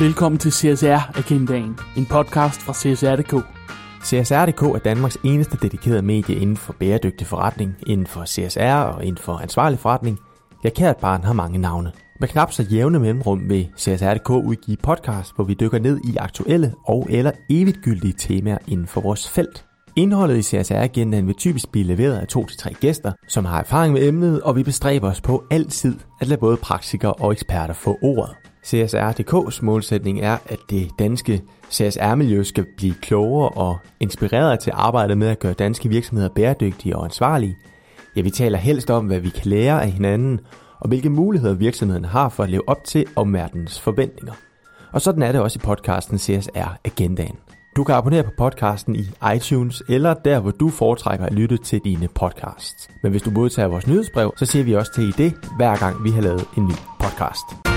Velkommen til CSR-agendaen, en podcast fra CSR.dk. CSR.dk er Danmarks eneste dedikerede medie inden for bæredygtig forretning, inden for CSR og inden for ansvarlig forretning. Jeg kært barn har mange navne. Med knap så jævne mellemrum vil CSR.dk udgive podcast, hvor vi dykker ned i aktuelle og eller evigtgyldige temaer inden for vores felt. Indholdet i CSR-agendaen vil typisk blive leveret af to til tre gæster, som har erfaring med emnet, og vi bestræber os på altid at lade både praktikere og eksperter få ordet. CSR.dk's målsætning er, at det danske CSR-miljø skal blive klogere og inspireret til arbejdet med at gøre danske virksomheder bæredygtige og ansvarlige. Ja, vi taler helst om, hvad vi kan lære af hinanden, og hvilke muligheder virksomheden har for at leve op til omverdens forventninger. Og sådan er det også i podcasten CSR Agendaen. Du kan abonnere på podcasten i iTunes eller der, hvor du foretrækker at lytte til dine podcasts. Men hvis du modtager vores nyhedsbrev, så siger vi også til i det, hver gang vi har lavet en ny podcast.